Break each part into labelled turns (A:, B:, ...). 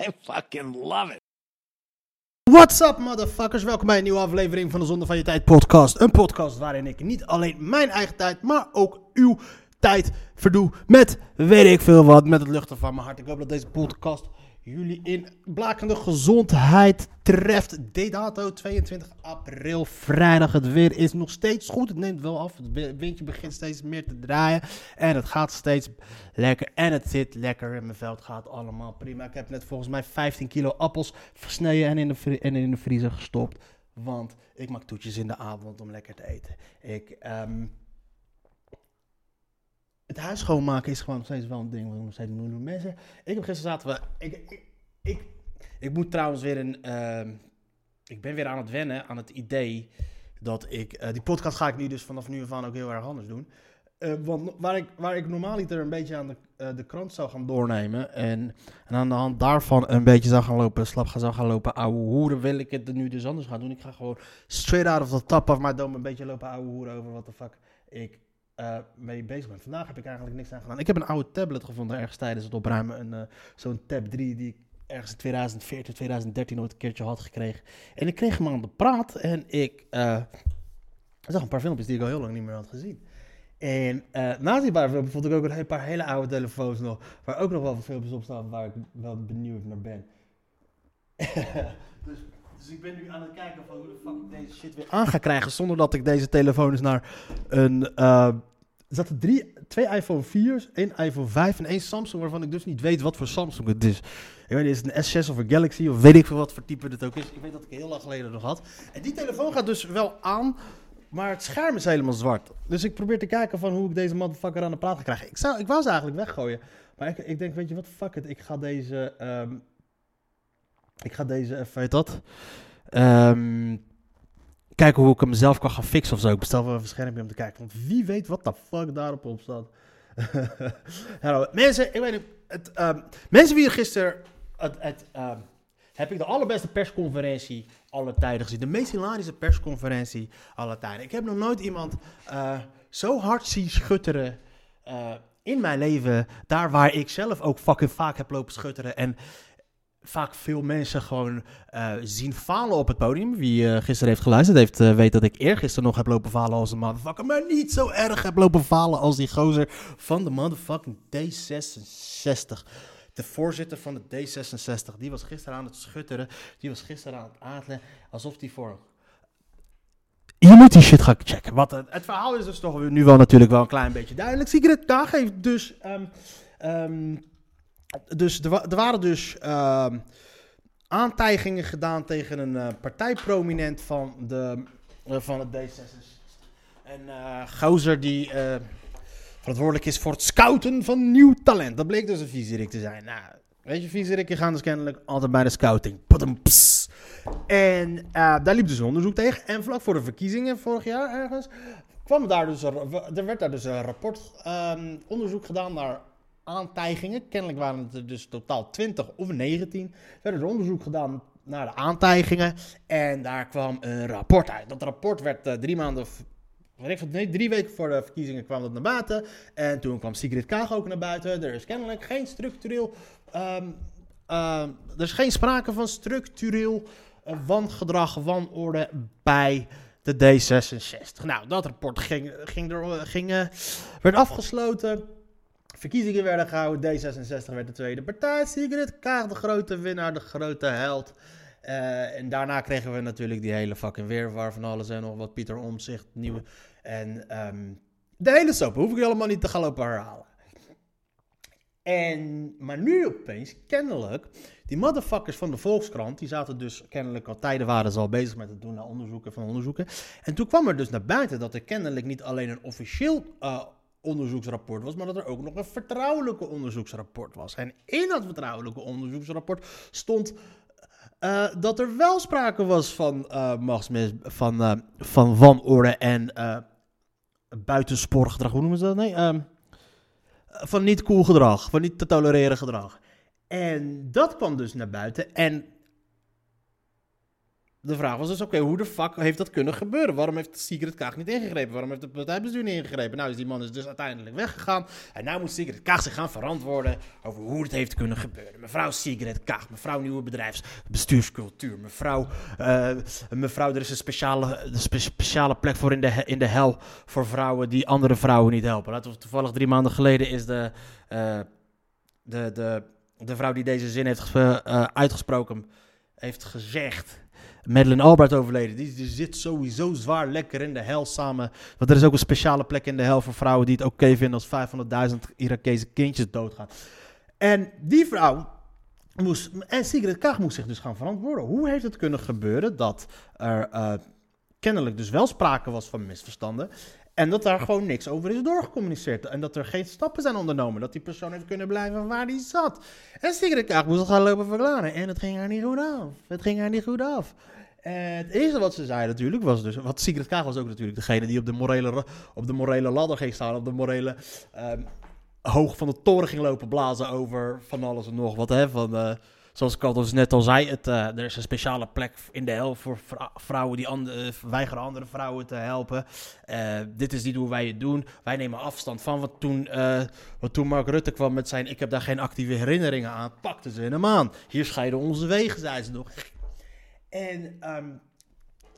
A: I fucking love it.
B: What's up, motherfuckers? Welkom bij een nieuwe aflevering van de Zonde van Je Tijd podcast. Een podcast waarin ik niet alleen mijn eigen tijd, maar ook uw tijd verdoe met weet ik veel wat, met het luchten van mijn hart. Ik hoop dat deze podcast jullie in blakende gezondheid treft. De dato 22 april, vrijdag. Het weer is nog steeds goed. Het neemt wel af. Het windje begint steeds meer te draaien. En het gaat steeds lekker. En het zit lekker in mijn veld. Gaat allemaal prima. Ik heb net volgens mij 15 kilo appels versneden en in de, en in de vriezer gestopt. Want ik maak toetjes in de avond om lekker te eten. Ik, ehm, het huis schoonmaken is gewoon nog steeds wel een ding. waar nog steeds miljoenen mensen. Ik heb gisteren zaten we. Ik, ik, ik, ik moet trouwens weer een. ehm, ik ben weer aan het wennen aan het idee dat ik. eh, die podcast ga ik nu dus vanaf nu af aan ook heel erg anders doen. Eh, want waar ik, waar ik normaaliter een beetje aan de, eh, de krant zou gaan doornemen. En, en aan de hand daarvan een beetje zou gaan lopen, slap gaan, zou gaan lopen ouwe hoeren. Wil ik het er nu dus anders gaan doen. Ik ga gewoon straight out of the top of my dome een beetje lopen ouwe hoeren over wat de fuck ik eh, mee bezig ben. Vandaag heb ik eigenlijk niks aan gedaan. Ik heb een oude tablet gevonden ergens tijdens het opruimen. Een, eh, Zo'n Tab 3 die ik ergens in 2014, 2013 ooit een keertje had gekregen. En ik kreeg hem aan de praat en ik eh, zag een paar filmpjes die ik al heel lang niet meer had gezien. En eh naast die paar filmpjes vond ik ook een paar hele oude telefoons nog, waar ook nog wel wat filmpjes op staan waar ik wel benieuwd naar ben. dus, dus ik ben nu aan het kijken van hoe de fuck ik deze shit weer aan ga krijgen zonder dat ik deze telefoon eens naar een... zaten drie, twee iPhone 4's, één iPhone 5 en één Samsung, waarvan ik dus niet weet wat voor Samsung het is. Ik weet niet, is het een S6 of een Galaxy of weet ik veel wat voor type het ook is. Ik weet dat ik heel lang geleden nog had. En die telefoon gaat dus wel aan, maar het scherm is helemaal zwart. Dus ik probeer te kijken van hoe ik deze motherfucker aan de praat ga krijgen. Ik, zou, ik wou ze eigenlijk weggooien. Maar ik, ik denk, weet je wat, fuck it. Ik ga deze, ehm, ik ga deze, even, weet dat, Ehm, kijken hoe ik hem zelf kan gaan fixen of zo. Ik bestel wel een schermpje om te kijken. Want wie weet wat de fuck daarop op staat. Hallo, mensen, ik weet. Het, ehm, mensen wie gisteren. Het, het, ehm, heb ik de allerbeste persconferentie aller tijden gezien. De meest hilarische persconferentie aller tijden. Ik heb nog nooit iemand eh, zo hard zien schutteren. eh, in mijn leven. Daar waar ik zelf ook fucking vaak heb lopen schutteren. En vaak veel mensen gewoon eh, zien falen op het podium. Wie eh, gisteren heeft geluisterd heeft, eh, weet dat ik eergisteren nog heb lopen falen als een motherfucker. Maar niet zo erg heb lopen falen als die gozer van de motherfucking D66. De voorzitter van de D66. Die was gisteren aan het schutteren. Die was gisteren aan het aardelen. Alsof die voor... Je moet die shit gaan checken. Wat het, verhaal is dus toch nu wel natuurlijk wel een klein beetje duidelijk. Sigrid Kaag heeft dus... ehm, ehm, dus er, er waren dus ehm, aantijgingen gedaan tegen een eh, partijprominent van, de, eh, van het D66. Een eh gozer die verantwoordelijk is voor het scouten van nieuw talent. Dat bleek dus een viezerik te zijn. Nou, weet je, viezerikken gaan dus kennelijk altijd bij de scouting. En eh, daar liep dus een onderzoek tegen. En vlak voor de verkiezingen vorig jaar ergens kwam daar dus er werd daar dus een rapport ehm, onderzoek gedaan naar aantijgingen. Kennelijk waren het er dus totaal 20 of 19. Er werd er onderzoek gedaan naar de aantijgingen. En daar kwam een rapport uit. Dat rapport werd eh, drie maanden. nee, drie weken voor de verkiezingen kwam dat naar buiten. En toen kwam Sigrid Kaag ook naar buiten. Er is kennelijk geen structureel. ehm, ehm, er is geen sprake van structureel eh, wangedrag, wanorde bij de D66. Nou, dat rapport ging, ging er, ging, eh, werd afgesloten. Verkiezingen werden gehouden. D66 werd de tweede partij. Sigrid Kaag de grote winnaar, de grote held. Eh, en daarna kregen we natuurlijk die hele fucking weerwar van alles en nog wat. Pieter Omzicht, nieuwe. En ehm, de hele soap. Hoef ik allemaal niet te gaan lopen herhalen. En, maar nu opeens, kennelijk, die motherfuckers van de Volkskrant, die zaten dus kennelijk al tijden waren ze al bezig met het doen naar onderzoeken van onderzoeken. En toen kwam er dus naar buiten dat er kennelijk niet alleen een officieel eh, onderzoeksrapport was, maar dat er ook nog een vertrouwelijke onderzoeksrapport was. En in dat vertrouwelijke onderzoeksrapport stond uh, dat er wel sprake was van uh, machtsmis, van, uh, van wanorde en buitensporig gedrag. Hoe noemen ze dat? Nee, ehm, van niet cool gedrag, van niet te tolereren gedrag. En dat kwam dus naar buiten. En de vraag was dus, oké, hoe de fuck heeft dat kunnen gebeuren? Waarom heeft Sigrid Kaag niet ingegrepen? Waarom heeft het partijbestuur niet ingegrepen? Nou, is die man is dus uiteindelijk weggegaan. En nu moet Sigrid Kaag zich gaan verantwoorden over hoe het heeft kunnen gebeuren. Mevrouw Sigrid Kaag, mevrouw nieuwe bedrijfsbestuurscultuur. Mevrouw, uh, mevrouw, er is een speciale, een speciale plek voor in de, in de hel voor vrouwen die andere vrouwen niet helpen. Laten we toevallig drie maanden geleden is de, uh, de, de, de vrouw die deze zin heeft uh, uitgesproken, heeft gezegd Madeleine Albert overleden. Die, zit sowieso zwaar lekker in de hel samen. Want er is ook een speciale plek in de hel voor vrouwen die het oké vinden als 500.000 Irakese kindjes doodgaan. En die vrouw moest, en Sigrid Kaag moest zich dus gaan verantwoorden. Hoe heeft het kunnen gebeuren dat er uh, kennelijk dus wel sprake was van misverstanden en dat daar gewoon niks over is doorgecommuniceerd. En dat er geen stappen zijn ondernomen. Dat die persoon heeft kunnen blijven waar die zat. En Sigrid Kaag moest gaan lopen verklaren. En het ging haar niet goed af. Het ging haar niet goed af. En het eerste wat ze zei natuurlijk was dus... Want Sigrid Kaag was ook natuurlijk degene die op de morele, op de morele ladder ging staan. Op de morele um, hoog van de toren ging lopen blazen over van alles en nog wat. Hè, van... Uh, zoals ik al dus net al zei, het, uh, er is een speciale plek in de hel voor vrouwen die and weigeren andere vrouwen te helpen. Dit is niet hoe wij het doen. Wij nemen afstand van wat toen, wat toen Mark Rutte kwam met zijn... ik heb daar geen actieve herinneringen aan, pakten ze hem aan. Hier scheiden onze wegen, zei ze nog. En um,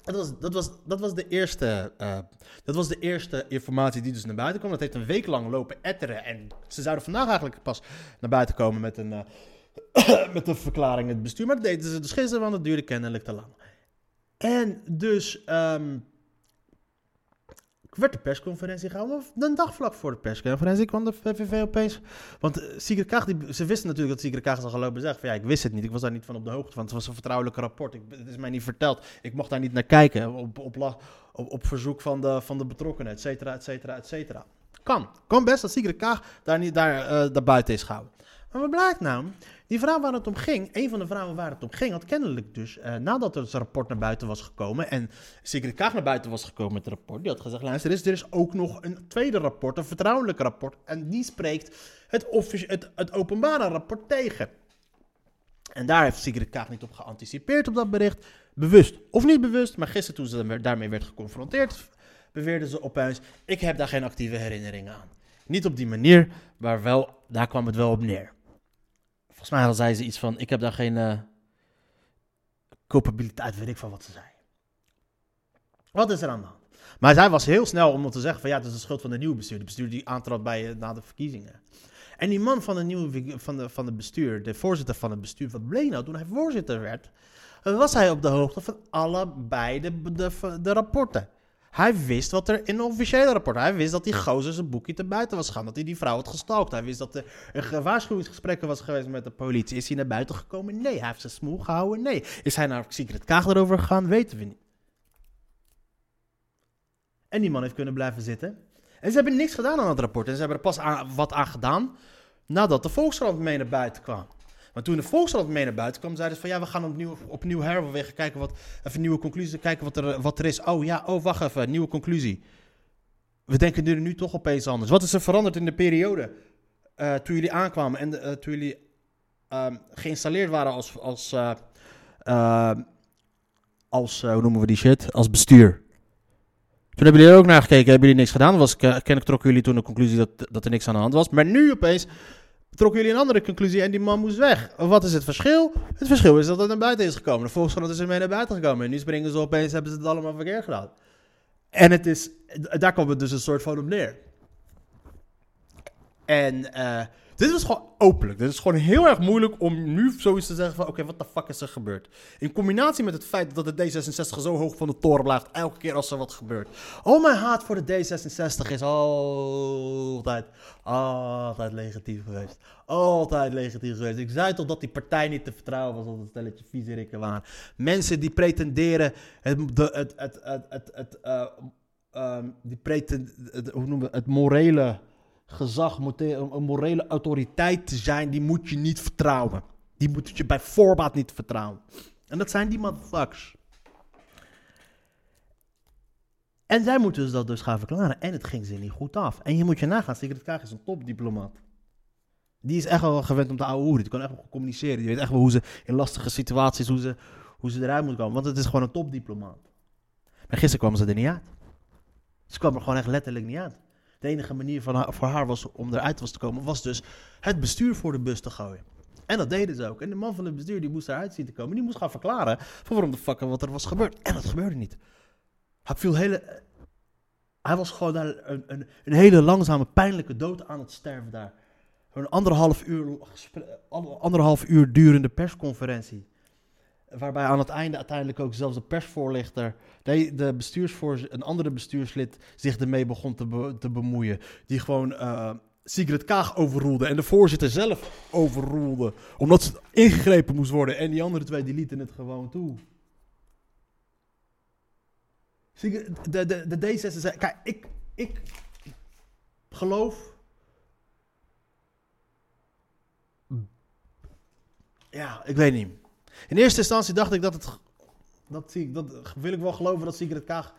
B: dat, was, dat, was, dat, was de eerste, uh, dat was de eerste informatie die dus naar buiten kwam. Dat heeft een week lang lopen etteren. En ze zouden vandaag eigenlijk pas naar buiten komen met een, uh, met een verklaring het bestuur. Maar dat deden ze dus gisteren, want het duurde kennelijk te lang. En dus um, werd de persconferentie gehouden. Een dag vlak voor de persconferentie kwam de VVV opeens. Want uh, Sigrid Kaag, die, ze wisten natuurlijk dat Sigrid Kaag zal gaan lopen zeggen van ja, ik wist het niet. Ik was daar niet van op de hoogte van. Het was een vertrouwelijk rapport. Ik, het is mij niet verteld. Ik mocht daar niet naar kijken op, op, op, verzoek van de, van de betrokkenen, et cetera, et cetera, et cetera. Kan. Kan best dat Sigrid Kaag daar, niet, daar, uh, daar buiten is gehouden. Maar wat blijkt nou? Die vrouw waar het om ging, een van de vrouwen waar het om ging, had kennelijk dus, uh, nadat het rapport naar buiten was gekomen en Sigrid Kaag naar buiten was gekomen met het rapport, die had gezegd, luister, er is, er is ook nog een tweede rapport, een vertrouwelijk rapport, en die spreekt het, het, het openbare rapport tegen. En daar heeft Sigrid Kaag niet op geanticipeerd op dat bericht, bewust of niet bewust, maar gisteren toen ze daarmee werd geconfronteerd, beweerden ze opeens, ik heb daar geen actieve herinneringen aan. Niet op die manier, maar wel, daar kwam het wel op neer. Volgens mij zei ze iets van: Ik heb daar geen uh, culpabiliteit, weet ik van wat ze zei. Wat is er aan de hand? Maar zij was heel snel om te zeggen: van ja, het is de schuld van de nieuwe bestuur. De bestuur die aantrad bij, uh, na de verkiezingen. En die man van de nieuwe van de, van de bestuur, de voorzitter van het bestuur, wat bleek nou toen hij voorzitter werd? Was hij op de hoogte van allebei de, de, de rapporten? Hij wist wat er in de officiële rapport. Hij wist dat die gozer zijn boekje te buiten was gegaan. Dat hij die vrouw had gestalkt. Hij wist dat er een waarschuwingsgesprek was geweest met de politie. Is hij naar buiten gekomen? Nee. Hij heeft zijn smoel gehouden? Nee. Is hij naar Secret Kaag erover gegaan? Weten we niet. En die man heeft kunnen blijven zitten. En ze hebben niks gedaan aan het rapport. En ze hebben er pas aan, wat aan gedaan nadat de Volkskrant mee naar buiten kwam. Maar toen de Volkskrant mee naar buiten kwam, zeiden ze van ja, we gaan opnieuw, opnieuw kijken wat, even nieuwe conclusie, kijken wat er, wat er is. Oh ja, oh wacht even, nieuwe conclusie. We denken er nu toch opeens anders. Wat is er veranderd in de periode uh, toen jullie aankwamen en uh, toen jullie uh, geïnstalleerd waren als, als, uh, als hoe noemen we die shit, als bestuur? Toen hebben jullie er ook naar gekeken, hebben jullie niks gedaan. Was, kennelijk trokken jullie toen de conclusie dat, dat er niks aan de hand was. Maar nu opeens trokken jullie een andere conclusie en die man moest weg. Wat is het verschil? Het verschil is dat het naar buiten is gekomen. De Volkskrant is er mee naar buiten gekomen. En nu springen ze opeens, hebben ze het allemaal verkeerd gedaan. En het is, daar komt het dus een soort van op neer. En uh, dit was gewoon openlijk. Dit is gewoon heel erg moeilijk om nu zoiets te zeggen van... oké, wat de fuck is er gebeurd? In combinatie met het feit dat de D66 zo hoog van de toren blijft... elke keer als er wat gebeurt. Oh, mijn haat voor de D66 is altijd, altijd legitiem geweest. Altijd legitiem geweest. Ik zei toch dat die partij niet te vertrouwen was... als een stelletje viezerikken waren. Mensen die pretenderen het, de, het, het, het, het, uh, um, die hoe noemen we het morele gezag, moet een een morele autoriteit te zijn, die moet je niet vertrouwen. Die moet je bij voorbaat niet vertrouwen. En dat zijn die motherfuckers. En zij moeten dus dat dus gaan verklaren. En het ging ze niet goed af. En je moet je nagaan, Sigrid Kaag is een topdiplomaat. Die is echt wel gewend om te hoeren. Die kan echt wel communiceren. Die weet echt wel hoe ze in lastige situaties, hoe ze, hoe ze eruit moet komen. Want het is gewoon een topdiplomaat. Maar gisteren kwam ze er niet uit. Ze kwam er gewoon echt letterlijk niet uit. De enige manier van voor haar was om eruit was te komen, was dus het bestuur voor de bus te gooien. En dat deden ze ook. En de man van het bestuur die moest eruit zien te komen. Die moest gaan verklaren van waarom de fuck wat er was gebeurd. En dat gebeurde niet. Hij viel hele... Hij was gewoon daar een, een, een hele langzame, pijnlijke dood aan het sterven daar. Een anderhalf uur, anderhalf uur durende persconferentie. Waarbij aan het einde uiteindelijk ook zelfs de persvoorlichter, de, de bestuursvoorzitter, een andere bestuurslid zich ermee begon te, te bemoeien. Die gewoon eh Sigrid Kaag overroelde en de voorzitter zelf overroelde. Omdat ze ingegrepen moest worden. En die andere twee die lieten het gewoon toe. Sigrid- De, de, de D66, kijk, ik, ik geloof Ja, ik weet niet. In eerste instantie dacht ik dat het. Dat, zie ik- dat wil ik wel geloven dat Sigrid Kaag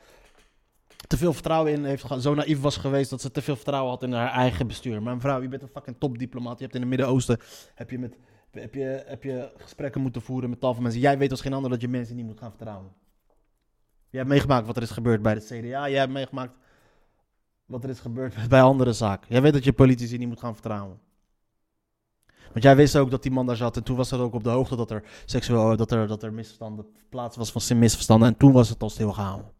B: te veel vertrouwen in heeft gehad. Zo naïef was geweest dat ze te veel vertrouwen had in haar eigen bestuur. Maar mevrouw, je bent een fucking topdiplomaat. Je hebt in het Midden-Oosten heb je, met, heb, je, heb je gesprekken moeten voeren met tal van mensen. Jij weet als geen ander dat je mensen niet moet gaan vertrouwen. Jij hebt meegemaakt wat er is gebeurd bij de CDA. Jij hebt meegemaakt wat er is gebeurd bij andere zaken. Jij weet dat je politici niet moet gaan vertrouwen. Want jij wist ook dat die man daar zat. En toen was het ook op de hoogte dat er seksueel dat er, dat er misverstanden plaats was van misverstanden. En toen was het al stilgehouden.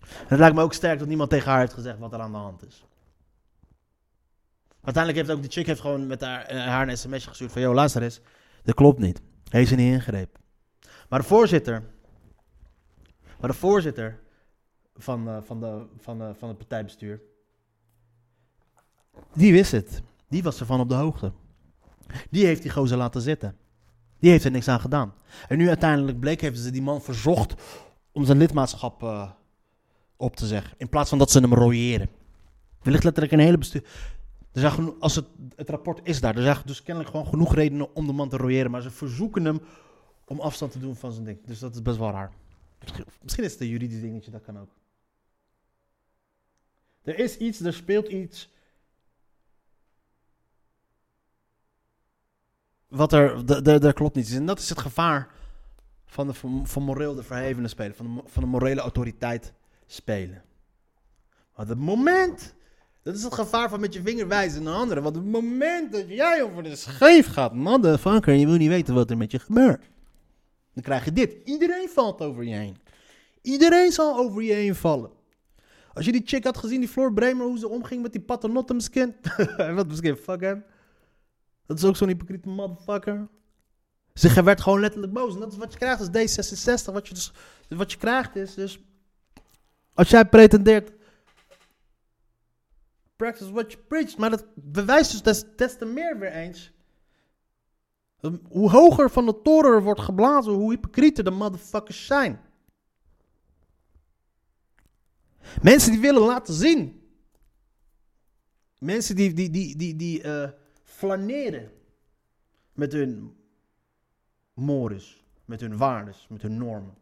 B: En het lijkt me ook sterk dat niemand tegen haar heeft gezegd wat er aan de hand is. Uiteindelijk heeft ook die chick heeft gewoon met haar, eh, haar een sms'je gestuurd van... Yo, luister eens, dat klopt niet. Heeft ze niet ingrepen. Maar de voorzitter... Maar de voorzitter van, eh, van, de, van, eh, van het partijbestuur... Die wist het. Die was ervan op de hoogte. Die heeft die gozer laten zitten. Die heeft er niks aan gedaan. En nu uiteindelijk bleek, hebben ze die man verzocht om zijn lidmaatschap eh, op te zeggen. In plaats van dat ze hem royeren. Er ligt letterlijk een hele bestuur. Er zijn als het, het rapport is daar. Er zijn dus kennelijk gewoon genoeg redenen om de man te royeren. Maar ze verzoeken hem om afstand te doen van zijn ding. Dus dat is best wel raar. Misschien is het een juridisch dingetje, dat kan ook. Er is iets, er speelt iets. Wat er, er klopt niet. En dat is het gevaar van, de, van, moreel de verhevene spelen. Van de, van de morele autoriteit spelen. Want het moment, dat is het gevaar van met je vinger wijzen naar anderen. Want het moment dat jij over de scheef gaat, motherfucker, en je wil niet weten wat er met je gebeurt. Dan krijg je dit. Iedereen valt over je heen. Iedereen zal over je heen vallen. Als je die chick had gezien, die Floor Bremer, hoe ze omging met die paternottemskin. wat misschien, fuck hem. Dat is ook zo'n hypocriete motherfucker. Ze werd gewoon letterlijk boos. En dat is wat je krijgt als D66. Wat je, dus, wat je krijgt is dus... Als jij pretendeert... Practice what you preach. Maar dat bewijst dus des, des te meer weer eens... Hoe hoger van de toren wordt geblazen, hoe hypocrieter de motherfuckers zijn. Mensen die willen laten zien. Mensen die, die, die, die, die eh, flaneren met hun mores, met hun waardes, met hun normen.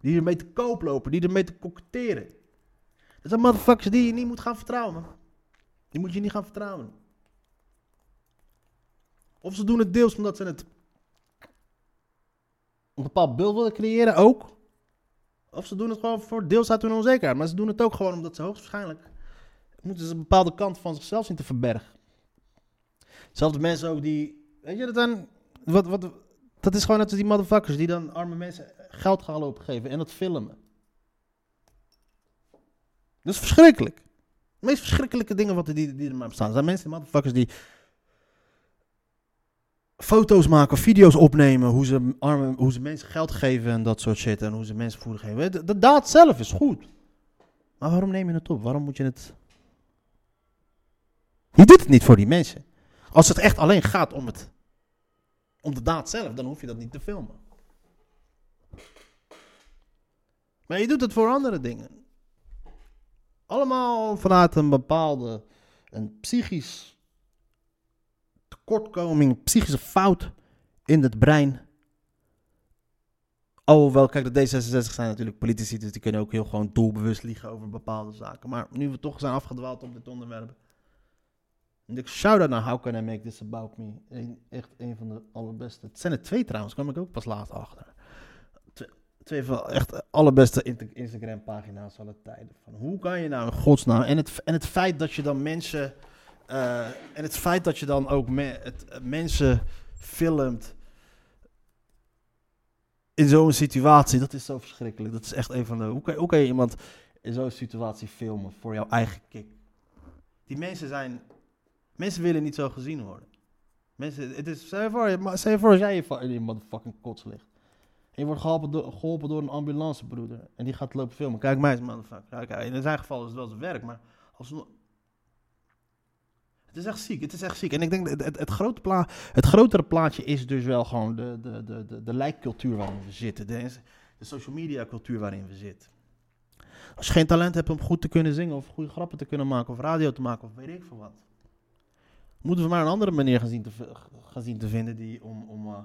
B: Die ermee te koop lopen, die ermee te koketteren. Dat zijn motherfuckers die je niet moet gaan vertrouwen. Die moet je niet gaan vertrouwen. Of ze doen het deels omdat ze het een bepaald beeld willen creëren, ook. Of ze doen het gewoon voor deels uit hun onzekerheid. Maar ze doen het ook gewoon omdat ze hoogstwaarschijnlijk moeten ze een bepaalde kant van zichzelf zien te verbergen. Zelfde mensen ook die. Weet je, dat dan. Wat, wat, dat is gewoon net als die motherfuckers die dan arme mensen geld gaan lopen geven en dat filmen. Dat is verschrikkelijk. De meest verschrikkelijke dingen wat er, die, die er maar bestaan. Zijn mensen, motherfuckers, die foto's maken, video's opnemen, hoe ze, arme, hoe ze mensen geld geven en dat soort shit. En hoe ze mensen voeden geven. De, de daad zelf is goed. Maar waarom neem je het op? Waarom moet je het... Je doet het niet voor die mensen. Als het echt alleen gaat om, het, om de daad zelf, dan hoef je dat niet te filmen. Maar je doet het voor andere dingen. Allemaal vanuit een bepaalde een psychisch tekortkoming, psychische fout in het brein. Alhoewel, kijk, de D66 zijn natuurlijk politici, dus die kunnen ook heel gewoon doelbewust liegen over bepaalde zaken. Maar nu we toch zijn afgedwaald op dit onderwerp. En ik shout-out naar How Can I Make This About Me. Echt een van de allerbeste. Het zijn er twee trouwens, kwam ik ook pas laat achter. Twee, van echt allerbeste inter- Instagram-pagina's aller tijden. Van hoe kan je nou in godsnaam... En het, en het feit dat je dan mensen... eh, en het feit dat je dan ook me- het, eh, mensen filmt... In zo'n situatie, dat is zo verschrikkelijk. Dat is echt een van de... Hoe kan, hoe kan je iemand in zo'n situatie filmen voor jouw eigen kick? Die mensen zijn Mensen willen niet zo gezien worden. Mensen, het is, stel je voor, je- voor als jij in je motherfucking kots ligt. Je wordt geholpen door, een ambulancebroeder. En die gaat lopen filmen. Kijk mij eens, motherfucker. In zijn geval is het wel zijn werk, maar als Het is echt ziek, het is echt ziek. En ik denk, dat het, het, grote pla het grotere plaatje is dus wel gewoon de, de, de, de, de lijkcultuur waarin we zitten. De, de social media cultuur waarin we zitten. Als je geen talent hebt om goed te kunnen zingen, of goede grappen te kunnen maken, of radio te maken, of weet ik veel wat. Moeten we maar een andere manier gaan zien te, gaan zien te vinden die, om, om, eh,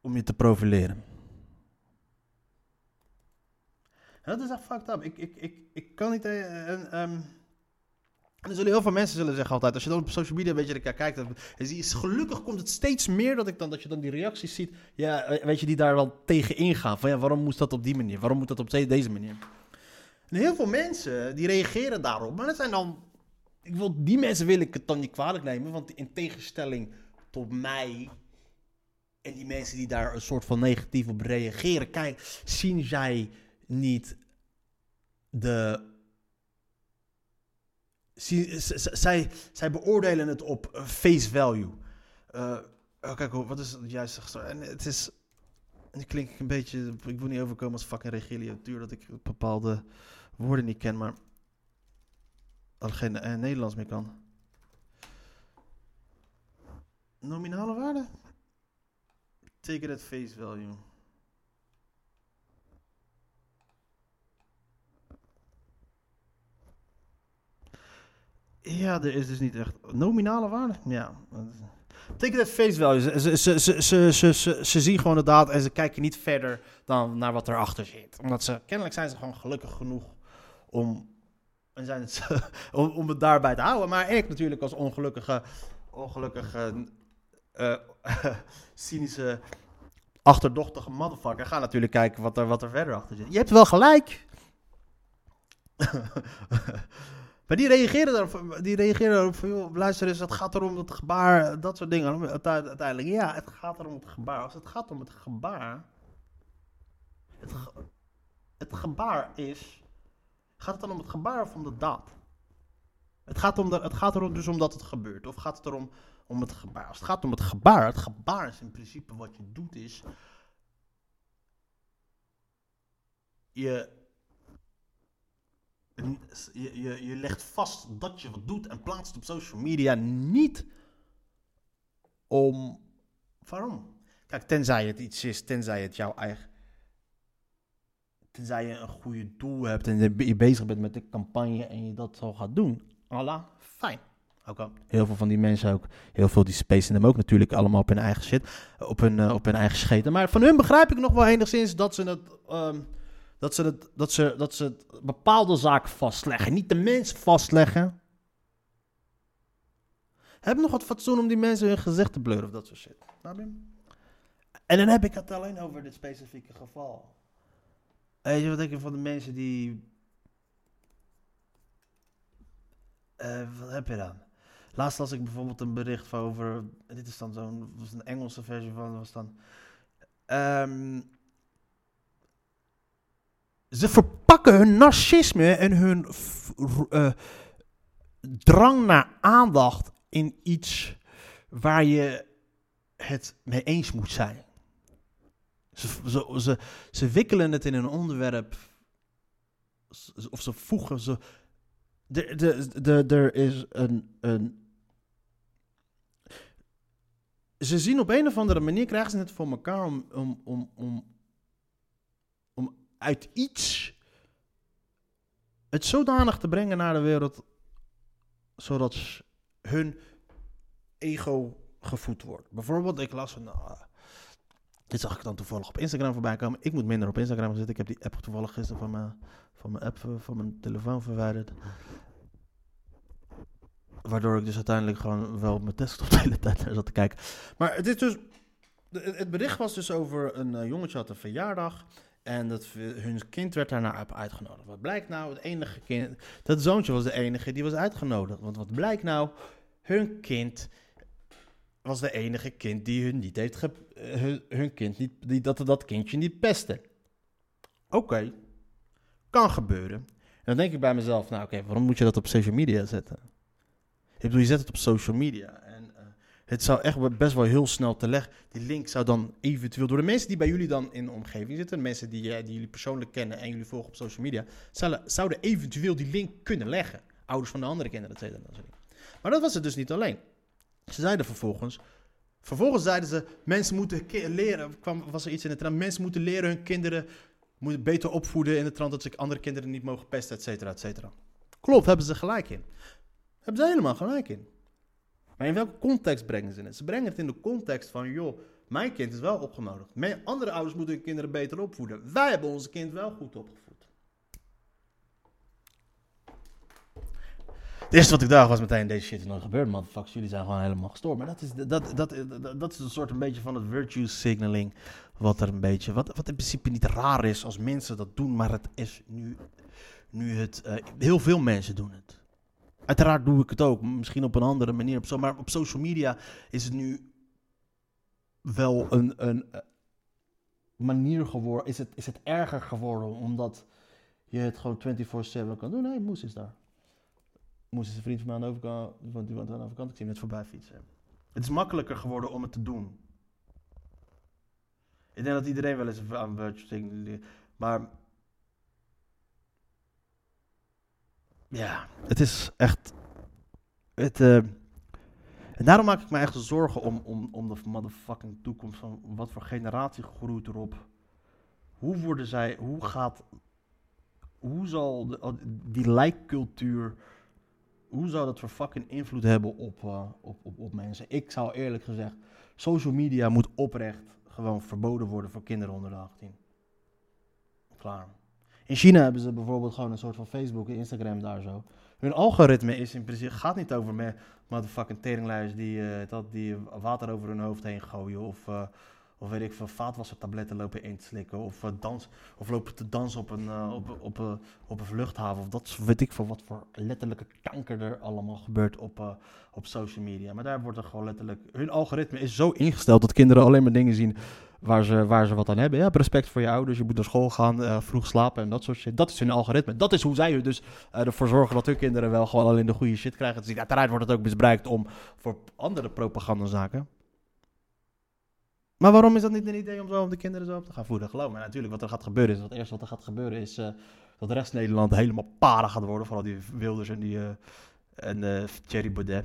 B: om je te profileren. En dat is echt fucked up. Ik, ik, ik, ik kan niet... eh, ehm, er zullen heel veel mensen zullen zeggen altijd, als je dan op social media een beetje naar kijkt, dan je, gelukkig komt het steeds meer dat, ik dan, dat je dan die reacties ziet, ja, eh, weet je, die daar wel tegen ingaan. Van ja, waarom moest dat op die manier? Waarom moet dat op de- deze manier? En heel veel mensen, die reageren daarop, maar dat zijn dan, ik die mensen wil ik het dan niet kwalijk nemen, want in tegenstelling tot mij en die mensen die daar een soort van negatief op reageren, kijk, zien zij niet de zij, zij beoordelen het op face value. Oh, kijk, wat is het juiste En het is. Nu klink ik een beetje. Ik wil niet overkomen als fucking regiliatuur dat ik bepaalde woorden niet ken, maar. Al geen eh, Nederlands meer kan. Nominale waarde? Take it face value. Ja, er is dus niet echt nominale waarde. Ja. Take it face value. Ze, ze, ze, ze, ze, ze, ze zien gewoon de daad en ze kijken niet verder dan naar wat erachter zit. Omdat ze, kennelijk zijn ze gewoon gelukkig genoeg om, en zijn het, om, om het daarbij te houden. Maar ik natuurlijk als ongelukkige, ongelukkige, eh, cynische, achterdochtige motherfucker ga natuurlijk kijken wat er, wat er verder achter zit. Je hebt wel gelijk. Maar die reageren daarop, die reageren van, luister eens, het gaat erom dat gebaar, dat soort dingen. Uite- Uiteindelijk, ja, het gaat erom het gebaar. Als het gaat om het gebaar, het, ge- het gebaar is, gaat het dan om het gebaar of om de daad? Het gaat, om de, het gaat erom dus omdat het gebeurt, of gaat het erom om het gebaar? Als het gaat om het gebaar, het gebaar is in principe wat je doet is, je je, je, je legt vast dat je wat doet en plaatst op social media niet om. Waarom? Kijk, tenzij het iets is, tenzij het jouw eigen. Tenzij je een goede doel hebt en je bezig bent met de campagne en je dat zo gaat doen. Allah, fijn. Oké. Heel veel van die mensen ook, heel veel die spacen hem ook natuurlijk allemaal op hun eigen shit, op hun, eh, op hun eigen scheten. Maar van hun begrijp ik nog wel enigszins dat ze het. ehm, dat ze, het, dat, ze, dat ze het bepaalde zaken vastleggen. Niet de mensen vastleggen. Heb nog wat fatsoen om die mensen hun gezicht te blurren of dat soort shit. En dan heb ik het alleen over dit specifieke geval. Je wat denk van de mensen die... Eh, wat heb je dan? Laatst las ik bijvoorbeeld een bericht over... Dit is dan zo'n... was een Engelse versie van... Was dan... ehm, ze verpakken hun narcisme en hun eh, drang naar aandacht in iets waar je het mee eens moet zijn. Ze, ze, ze, wikkelen het in een onderwerp, of ze voegen ze. Er de, de, er is een, een. Ze zien op een of andere manier, krijgen ze het voor elkaar om, om, om, om uit iets het zodanig te brengen naar de wereld zodat hun ego gevoed wordt. Bijvoorbeeld, ik las een. ah, dit zag ik dan toevallig op Instagram voorbij komen. Ik moet minder op Instagram zitten. Ik heb die app toevallig gisteren van mijn, van mijn app eh, van mijn telefoon verwijderd. Waardoor ik dus uiteindelijk gewoon wel op mijn desktop de hele tijd naar zat te kijken. Maar het dus. Het bericht was dus over een eh, jongetje had een verjaardag. En dat hun kind werd daarna uit- uitgenodigd. Wat blijkt nou? Het enige kind. Dat zoontje was de enige die was uitgenodigd. Want wat blijkt nou? Hun kind was de enige kind die hun niet heeft ge, eh, hun, hun kind niet, die, dat dat kindje niet pestte. Oké, kan gebeuren. En dan denk ik bij mezelf, nou oké, waarom moet je dat op social media zetten? Ik bedoel, je zet het op social media. En eh, het zou echt best wel heel snel te leggen. Die link zou dan eventueel door de mensen die bij jullie dan in de omgeving zitten, mensen die, die jullie persoonlijk kennen en jullie volgen op social media, zouden, eventueel die link kunnen leggen. Ouders van de andere kinderen, dat dingen. Maar dat was het dus niet alleen. Ze zeiden vervolgens. Vervolgens zeiden ze: mensen moeten leren. Kwam, was er iets in de trant? Mensen moeten leren hun kinderen moeten beter opvoeden in de trant dat ze andere kinderen niet mogen pesten, et cetera, et cetera. Klopt, hebben ze gelijk in. Hebben ze helemaal gelijk in. Maar in welke context brengen ze het? Ze brengen het in de context van: joh, mijn kind is wel opgenodigd. Andere ouders moeten hun kinderen beter opvoeden. Wij hebben ons kind wel goed opgevoed. Het eerste wat ik dacht was meteen, deze shit is nooit gebeurd, motherfuckers. Jullie zijn gewoon helemaal gestoord. Maar dat is, dat, dat, dat, dat is een soort een beetje van het virtue signaling. Wat er een beetje, wat, wat in principe niet raar is als mensen dat doen. Maar het is nu, nu het, eh, heel veel mensen doen het. Uiteraard doe ik het ook, misschien op een andere manier. Op zo, maar op social media is het nu wel een, een eh, manier geworden. Is het, is het erger geworden omdat je het gewoon 24-7 kan doen. Nee, Moes is daar. Moes is een vriend van mij aan de overkant. Want die woont aan de overkant. Ik zie hem net voorbij fietsen. Het is makkelijker geworden om het te doen. Ik denk dat iedereen wel eens aan virtual. Maar... Ja, het is echt... Het, eh, en daarom maak ik me echt zorgen om, om, om de motherfucking toekomst van wat voor generatie groeit erop. Hoe worden zij, hoe gaat, hoe zal de, die lijkcultuur, hoe zou dat voor fucking invloed hebben op, uh, op, op, op mensen? Ik zou eerlijk gezegd, social media moet oprecht gewoon verboden worden voor kinderen onder de 18. Klaar. In China hebben ze bijvoorbeeld gewoon een soort van Facebook en Instagram daar zo. Hun algoritme is in principe, gaat niet over me, motherfucking teringluiers die, uh, dat, die water over hun hoofd heen gooien. Of, uh, of weet ik veel, vaatwassertabletten lopen in te slikken. Of, uh, dans, of lopen te dansen op een, uh, op, op, op, op een vluchthaven. Of dat weet ik veel wat voor letterlijke kanker er allemaal gebeurt op, uh, op social media. Maar daar wordt er gewoon letterlijk... Hun algoritme is zo ingesteld dat kinderen alleen maar dingen zien waar ze, waar ze wat aan hebben. Ja, respect voor je ouders, je moet naar school gaan, uh, vroeg slapen en dat soort shit. Dat is hun algoritme. Dat is hoe zij er dus uh, ervoor zorgen dat hun kinderen wel gewoon alleen de goede shit krijgen zien. Uiteraard wordt het ook misbruikt om voor andere propagandazaken. Maar waarom is dat niet een idee om zo de kinderen zo op te gaan voeden? Geloof me, natuurlijk, wat er gaat gebeuren is, het eerste wat er gaat gebeuren is uh, dat Rest-Nederland helemaal para gaat worden. Vooral die Wilders en die uh, en uh, Thierry Baudet.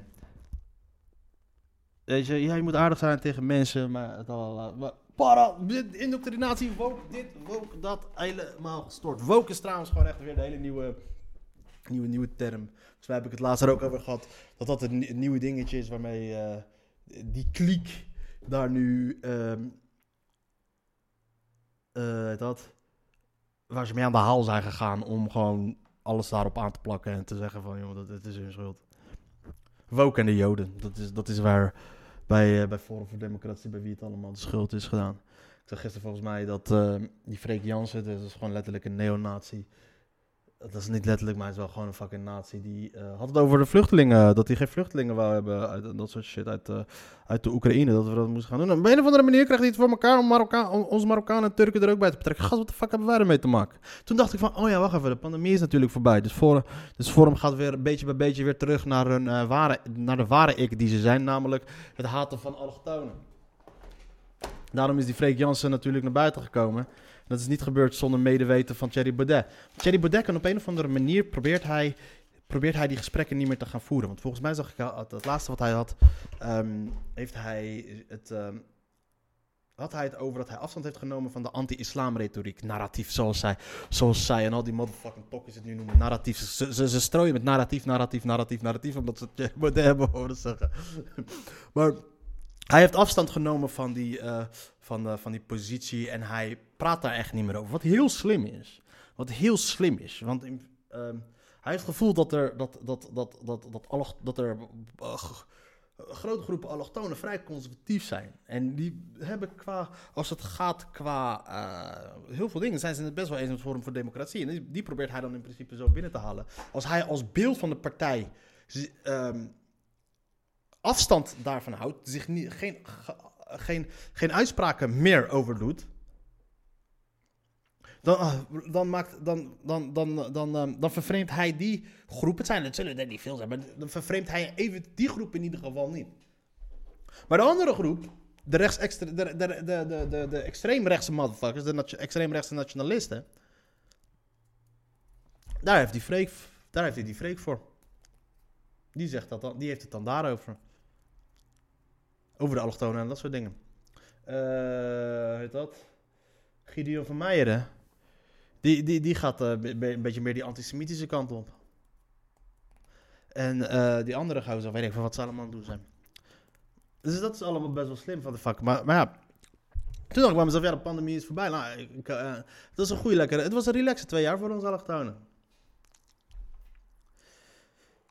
B: Weet ja, je moet aardig zijn tegen mensen, maar het al, para, indoctrinatie, woke dit, woke dat, helemaal gestoord. Woke is trouwens gewoon echt weer de hele nieuwe, nieuwe, nieuwe term. Dus daar heb ik het laatst er ook over gehad, dat dat een, nieuwe dingetje is waarmee die kliek daar nu, um, dat, waar ze mee aan de haal zijn gegaan om gewoon alles daarop aan te plakken en te zeggen van, joh, dat, dat is hun schuld. Woke en de Joden, dat is, dat is waar bij, uh, bij Forum voor Democratie, bij wie het allemaal de schuld is gedaan. Ik zag gisteren volgens mij dat uh, die Freek Jansen, dat is gewoon letterlijk een neonazi. Dat is niet letterlijk, maar het is wel gewoon een fucking nazi. Die uh, had het over de vluchtelingen, dat hij geen vluchtelingen wou hebben, uit, dat soort shit, uit, uh, uit de Oekraïne, dat we dat moesten gaan doen. En op een of andere manier krijgt hij het voor elkaar om, Marokka om onze Marokkanen en Turken er ook bij te betrekken. Gast, wat de fuck hebben wij ermee te maken? Toen dacht ik van, oh ja, wacht even, de pandemie is natuurlijk voorbij. Dus, voor, dus Forum gaat weer beetje bij beetje weer terug naar, hun, uh, ware, naar de ware ik die ze zijn, namelijk het haten van allochtonen. Daarom is die Freek Jansen natuurlijk naar buiten gekomen. Dat is niet gebeurd zonder medeweten van Thierry Baudet. Thierry Baudet kan op een of andere manier probeert hij, probeert hij die gesprekken niet meer te gaan voeren. Want volgens mij zag ik het, het laatste wat hij had, um, heeft hij het, um, had hij het over dat hij afstand heeft genomen van de anti-islam retoriek. Narratief, zoals zij, zoals zij en al die motherfucking tokkies het nu noemen. Narratief. Ze, ze, strooien met narratief, narratief, narratief, narratief, omdat ze het moeten hebben horen zeggen. maar hij heeft afstand genomen van die, eh, van, eh, van die positie en hij praat daar echt niet meer over. Wat heel slim is. Wat heel slim is. Want ehm, hij heeft het gevoel dat er, dat, dat, dat, dat, dat, dat er eh, grote groepen allochtonen vrij conservatief zijn. En die hebben qua, als het gaat qua eh, heel veel dingen, zijn ze het best wel eens met Forum voor Democratie. En die, die probeert hij dan in principe zo binnen te halen. Als hij als beeld van de partij ehm, afstand daarvan houdt, zich niet, geen, ge- geen, geen uitspraken meer over doet. Dan, ah, dan, maakt, dan, dan, dan, dan, ehm, dan vervreemdt hij die groep. Het, zijn, het zullen er niet veel zijn, maar dan vervreemdt hij even die groep in ieder geval niet. Maar de andere groep, de, de, de, de, de, de, extreemrechtse motherfuckers, de extreemrechtse nationalisten, daar heeft, die daar heeft hij die freak voor. Die, zegt dat dan, die heeft het dan daarover. Over de allochtonen en dat soort dingen. Hoe heet dat? Gideon van Meijeren. Die, die, die gaat eh, een beetje meer die antisemitische kant op. En eh, die andere gozer, weet ik van wat ze allemaal doen zijn. Dus dat is allemaal best wel slim van de fuck. Maar, maar ja, toen dacht ik bij mezelf, ja, de pandemie is voorbij. Nou, ik, het was een goede lekkere, het was een relaxe twee jaar voor ons allochtonen.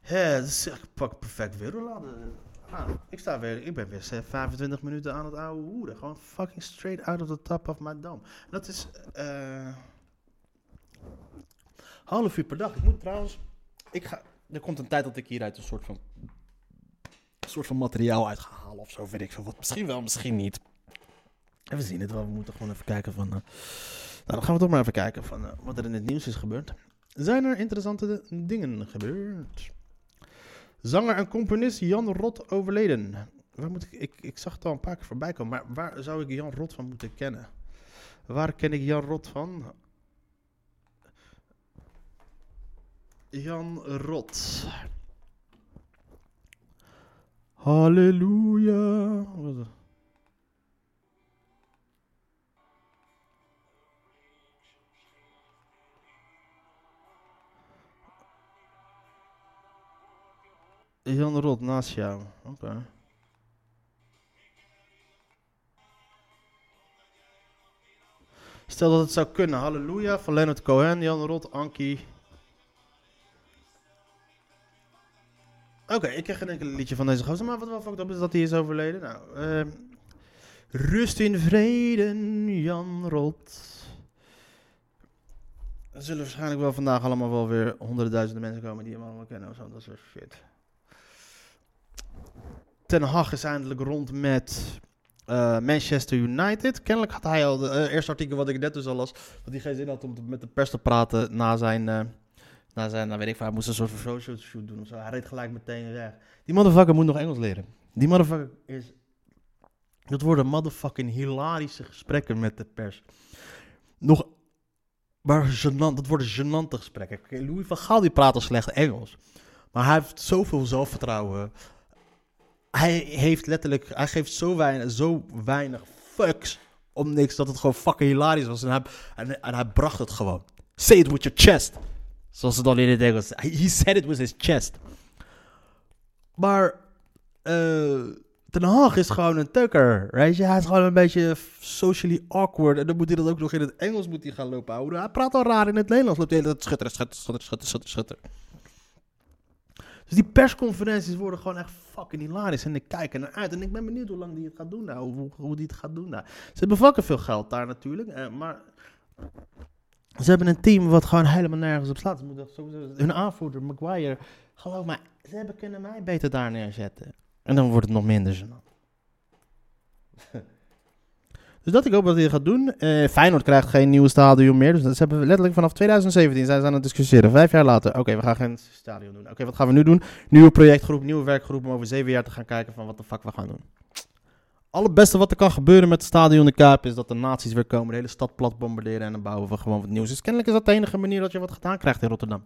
B: Ja, het is echt pak perfect weer. Hoe laat is? Ah, ik sta weer, ik ben weer 25 minuten aan het oude hoeren. Gewoon fucking straight out of the top of my dome. Dat is eh half uur per dag. Ik moet trouwens, ik ga, er komt een tijd dat ik hieruit een soort van, soort van materiaal uit ga halen of zo, weet ik veel wat. Misschien wel, misschien niet. En we zien het wel. We moeten gewoon even kijken van. eh, nou, dan gaan we toch maar even kijken van eh, wat er in het nieuws is gebeurd. Zijn er interessante dingen gebeurd? Zanger en componist Jan Rot overleden. Waar moet ik, ik, ik zag het al een paar keer voorbij komen, maar waar zou ik Jan Rot van moeten kennen? Waar ken ik Jan Rot van? Jan Rot. Halleluja. Jan Rot naast jou. Oké. Stel dat het zou kunnen. Halleluja van Leonard Cohen, Jan Rot, Ankie. Oké, ik ken geen enkel liedje van deze gozer. Maar wat wel fucked up is dat hij is overleden. Nou, ehm, rust in vrede, Jan Rot. Er zullen waarschijnlijk wel vandaag allemaal wel weer honderdduizenden mensen komen die hem allemaal kennen. Of zo, dat soort shit. Ten Hag is eindelijk rond met eh, Manchester United. Kennelijk had hij al, het eerste artikel wat ik net dus al las, dat hij geen zin had om met de pers te praten na zijn, eh, na zijn nou weet ik veel, hij moest een soort van social shoot doen of zo. Hij reed gelijk meteen weg. Die motherfucker moet nog Engels leren. Die motherfucker is, dat worden motherfucking hilarische gesprekken met de pers. Nog, maar gênant, dat worden gênante gesprekken. Louis van Gaal die praat al slecht Engels. Maar hij heeft zoveel zelfvertrouwen. Hij heeft letterlijk, hij geeft zo weinig, zo weinig fucks om niks dat het gewoon fucking hilarisch was. En hij, en, hij bracht het gewoon. Say it with your chest. Zoals ze dan in het Engels. He said it with his chest. Maar eh Ten Hag is gewoon een tukker. Weet? Hij is gewoon een beetje socially awkward. En dan moet hij dat ook nog in het Engels moet hij gaan lopen houden. Hij praat al raar in het Nederlands. Loopt de hele tijd schutteren, schutteren, schutteren, schutteren, schutteren. Dus die persconferenties worden gewoon echt fucking hilarisch. En ik kijk er naar uit. En ik ben benieuwd hoe lang die het gaat doen nou. Hoe, hoe die het gaat doen nou. Ze hebben fucking veel geld daar natuurlijk. eh, maar ze hebben een team wat gewoon helemaal nergens op slaat. Hun aanvoerder, Maguire. Geloof mij, ze hebben kunnen mij beter daar neerzetten. En dan wordt het nog minder gênant. Dus dat ik hoop dat hij gaat doen. Eh Feyenoord krijgt geen nieuwe stadion meer. Dus dat- hebben letterlijk vanaf 2017 zijn ze aan het discussiëren. Vijf jaar later. Oké, we gaan geen stadion doen. Oké, wat gaan we nu doen? Nieuwe projectgroep, nieuwe werkgroep om over zeven jaar te gaan kijken van wat de fuck we gaan doen. Allerbeste wat er kan gebeuren met het stadion de Kuip is dat de nazi's weer komen, de hele stad plat bombarderen en dan bouwen we gewoon wat nieuws. Dus kennelijk is dat de enige manier dat je wat gedaan krijgt in Rotterdam.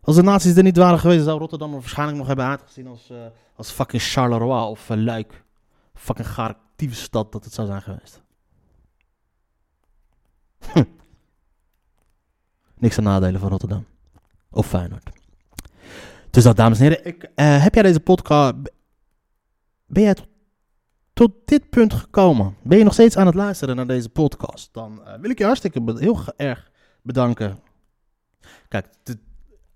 B: Als de nazi's er niet waren geweest, zou Rotterdam er waarschijnlijk nog hebben uitgezien als, eh, als fucking Charleroi of eh, Luik. Fucking gaar actieve stad dat het zou zijn geweest. Hm. Niks aan nadelen van Rotterdam. Of Feyenoord. Dus dat, dames en heren. Ik, eh, heb jij deze podcast... Ben jij tot, tot dit punt gekomen? Ben je nog steeds aan het luisteren naar deze podcast? Dan eh, wil ik je hartstikke heel erg bedanken. Kijk,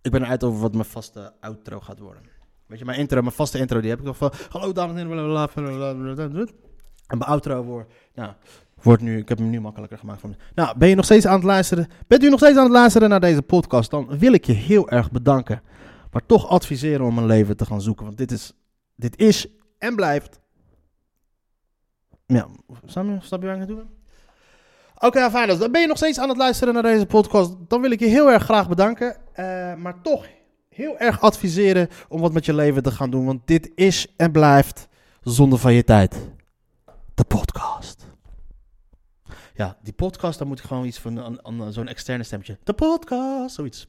B: ik ben eruit over wat mijn vaste outro gaat worden. Weet je, mijn intro, mijn vaste intro, die heb ik nog van... Hallo dames en heren, blablabla. En mijn outro wordt... Nou, wordt nu... Ik heb hem nu makkelijker gemaakt voor me. Nou, ben je nog steeds aan het luisteren? Bent u nog steeds aan het luisteren naar deze podcast? Dan wil ik je heel erg bedanken. Maar toch adviseren om een leven te gaan zoeken. Want dit is... Dit is en blijft... Ja, snap je, snap je waar ik naartoe? Oké, fijn. dus Dan ben je nog steeds aan het luisteren naar deze podcast. Dan wil ik je heel erg graag bedanken. Eh, maar toch heel erg adviseren om wat met je leven te gaan doen. Want dit is en blijft zonde van je tijd. De podcast. Ja, die podcast, daar moet ik gewoon iets van zo'n externe stemmetje. De podcast, zoiets.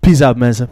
B: Peace out, mensen.